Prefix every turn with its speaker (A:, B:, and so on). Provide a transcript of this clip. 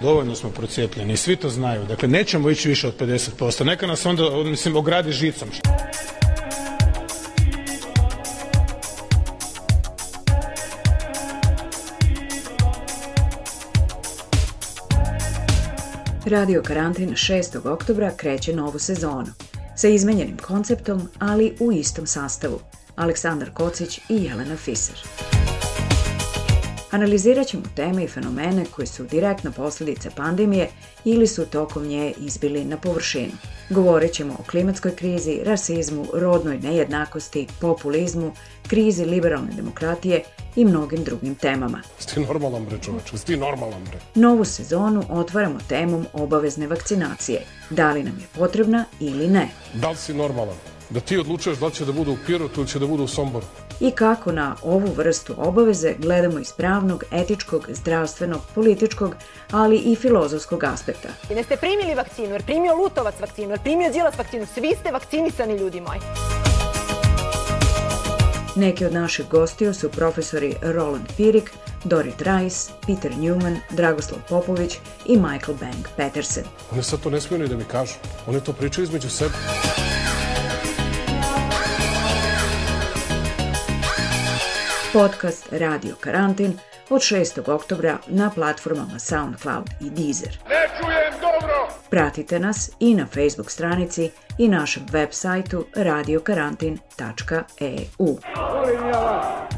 A: Dovoljno smo procijepljeni, svi to znaju. Dakle, nećemo ići više od 50%. Neka nas onda, mislim, ogradi žicom.
B: Radio Karantin 6. oktobra kreće novu sezonu. Sa izmenjenim konceptom, ali u istom sastavu. Aleksandar Kocić i Jelena Fiser. Analizirat ćemo teme i fenomene koji su direktna posljedica pandemije ili su tokom nje izbili na površinu. Govorit ćemo o klimatskoj krizi, rasizmu, rodnoj nejednakosti, populizmu, krizi liberalne demokratije i mnogim drugim temama.
C: Sti normalan bre čovječ, sti normalan bre.
B: Novu sezonu otvaramo temom obavezne vakcinacije. Da li nam je potrebna ili ne?
C: Da li si normalan? da ti odlučuješ da će da bude u Pirotu ili će da bude u Somboru.
B: I kako na ovu vrstu obaveze gledamo iz pravnog, etičkog, zdravstvenog, političkog, ali i filozofskog aspekta.
D: I ne ste primili vakcinu, jer primio Lutovac vakcinu, jer primio Đilas vakcinu, svi ste vakcinisani ljudi moji.
B: Neki od naših gostiju su profesori Roland Pirik, Dorit Rice, Peter Newman, Dragoslav Popović i Michael Bank Petersen.
C: Oni sad to ne smiju ni da mi kažu. Oni to pričaju između sebe.
B: podcast Radio Karantin od 6. oktobra na platformama SoundCloud i Deezer. Ne čujem dobro! Pratite nas i na Facebook stranici i našem web sajtu radiokarantin.eu. Volim ja